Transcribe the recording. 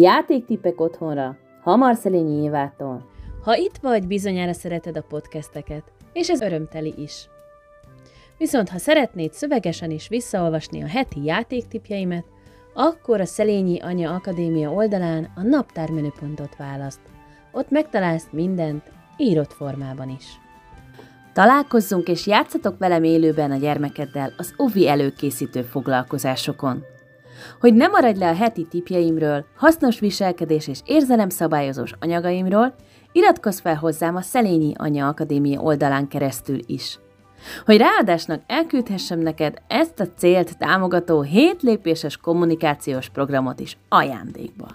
Játéktipek otthonra, Hamar Szelényi Évától. Ha itt vagy, bizonyára szereted a podcasteket, és ez örömteli is. Viszont ha szeretnéd szövegesen is visszaolvasni a heti játéktipjeimet, akkor a Szelényi Anya Akadémia oldalán a naptár menüpontot választ. Ott megtalálsz mindent, írott formában is. Találkozzunk és játszatok velem élőben a gyermekeddel az OVI előkészítő foglalkozásokon. Hogy ne maradj le a heti tipjeimről, hasznos viselkedés és érzelemszabályozós anyagaimról, iratkozz fel hozzám a Szelényi Anya Akadémia oldalán keresztül is. Hogy ráadásnak elküldhessem neked ezt a célt támogató 7 lépéses kommunikációs programot is ajándékba.